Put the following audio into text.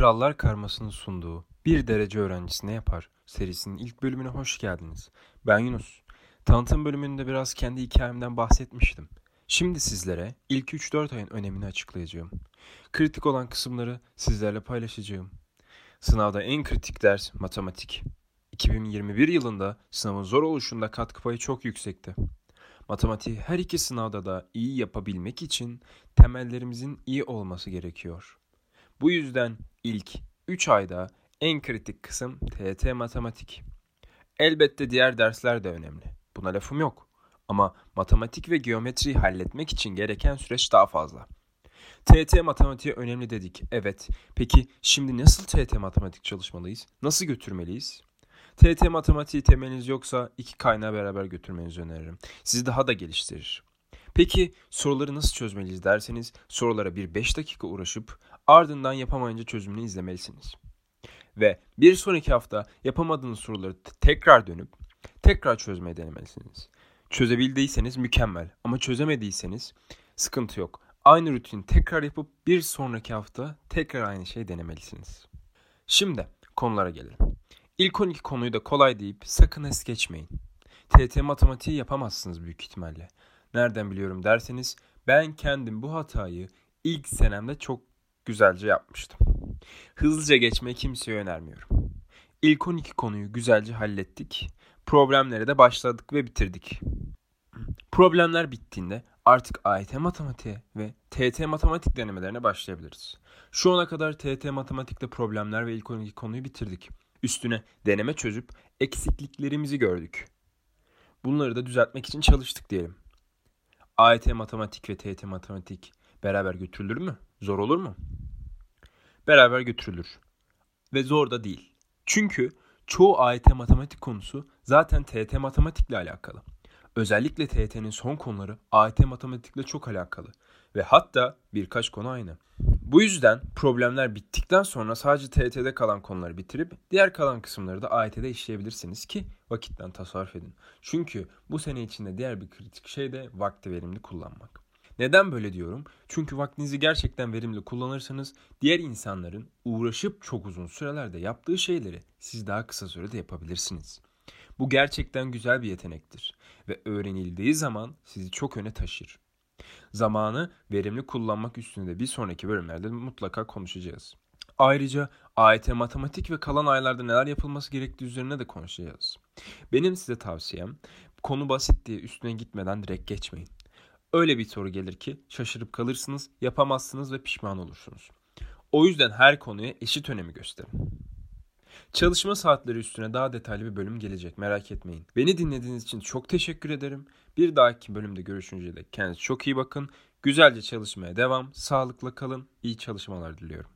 Krallar Karması'nın sunduğu Bir Derece Öğrencisi Ne Yapar serisinin ilk bölümüne hoş geldiniz. Ben Yunus. Tanıtım bölümünde biraz kendi hikayemden bahsetmiştim. Şimdi sizlere ilk 3-4 ayın önemini açıklayacağım. Kritik olan kısımları sizlerle paylaşacağım. Sınavda en kritik ders matematik. 2021 yılında sınavın zor oluşunda katkı payı çok yüksekti. Matematiği her iki sınavda da iyi yapabilmek için temellerimizin iyi olması gerekiyor. Bu yüzden ilk 3 ayda en kritik kısım TET matematik. Elbette diğer dersler de önemli. Buna lafım yok. Ama matematik ve geometriyi halletmek için gereken süreç daha fazla. TET matematiğe önemli dedik. Evet. Peki şimdi nasıl TET matematik çalışmalıyız? Nasıl götürmeliyiz? TET matematiği temeliniz yoksa iki kaynağı beraber götürmenizi öneririm. Sizi daha da geliştirir. Peki soruları nasıl çözmeliyiz derseniz sorulara bir 5 dakika uğraşıp ardından yapamayınca çözümünü izlemelisiniz. Ve bir sonraki hafta yapamadığınız soruları tekrar dönüp tekrar çözmeye denemelisiniz. Çözebildiyseniz mükemmel ama çözemediyseniz sıkıntı yok. Aynı rutini tekrar yapıp bir sonraki hafta tekrar aynı şeyi denemelisiniz. Şimdi konulara gelelim. İlk 12 konuyu da kolay deyip sakın es geçmeyin. TT matematiği yapamazsınız büyük ihtimalle. Nereden biliyorum derseniz ben kendim bu hatayı ilk senemde çok güzelce yapmıştım. Hızlıca geçmeyi kimseye önermiyorum. İlk 12 konuyu güzelce hallettik. Problemlere de başladık ve bitirdik. Problemler bittiğinde artık AYT matematiğe ve TT matematik denemelerine başlayabiliriz. Şu ana kadar TT matematikte problemler ve ilk 12 konuyu bitirdik. Üstüne deneme çözüp eksikliklerimizi gördük. Bunları da düzeltmek için çalıştık diyelim. AYT matematik ve TYT matematik beraber götürülür mü? Zor olur mu? Beraber götürülür. Ve zor da değil. Çünkü çoğu AYT matematik konusu zaten TYT matematikle alakalı. Özellikle TYT'nin son konuları AYT matematikle çok alakalı ve hatta birkaç konu aynı. Bu yüzden problemler bittikten sonra sadece TYT'de kalan konuları bitirip diğer kalan kısımları da AYT'de işleyebilirsiniz ki vakitten tasarruf edin. Çünkü bu sene içinde diğer bir kritik şey de vakti verimli kullanmak. Neden böyle diyorum? Çünkü vaktinizi gerçekten verimli kullanırsanız diğer insanların uğraşıp çok uzun sürelerde yaptığı şeyleri siz daha kısa sürede yapabilirsiniz. Bu gerçekten güzel bir yetenektir ve öğrenildiği zaman sizi çok öne taşır. Zamanı verimli kullanmak üstünde bir sonraki bölümlerde mutlaka konuşacağız. Ayrıca AYT matematik ve kalan aylarda neler yapılması gerektiği üzerine de konuşacağız. Benim size tavsiyem konu basit diye üstüne gitmeden direkt geçmeyin. Öyle bir soru gelir ki şaşırıp kalırsınız, yapamazsınız ve pişman olursunuz. O yüzden her konuya eşit önemi gösterin. Çalışma saatleri üstüne daha detaylı bir bölüm gelecek merak etmeyin. Beni dinlediğiniz için çok teşekkür ederim. Bir dahaki bölümde görüşünceye dek kendinize çok iyi bakın. Güzelce çalışmaya devam, sağlıkla kalın, iyi çalışmalar diliyorum.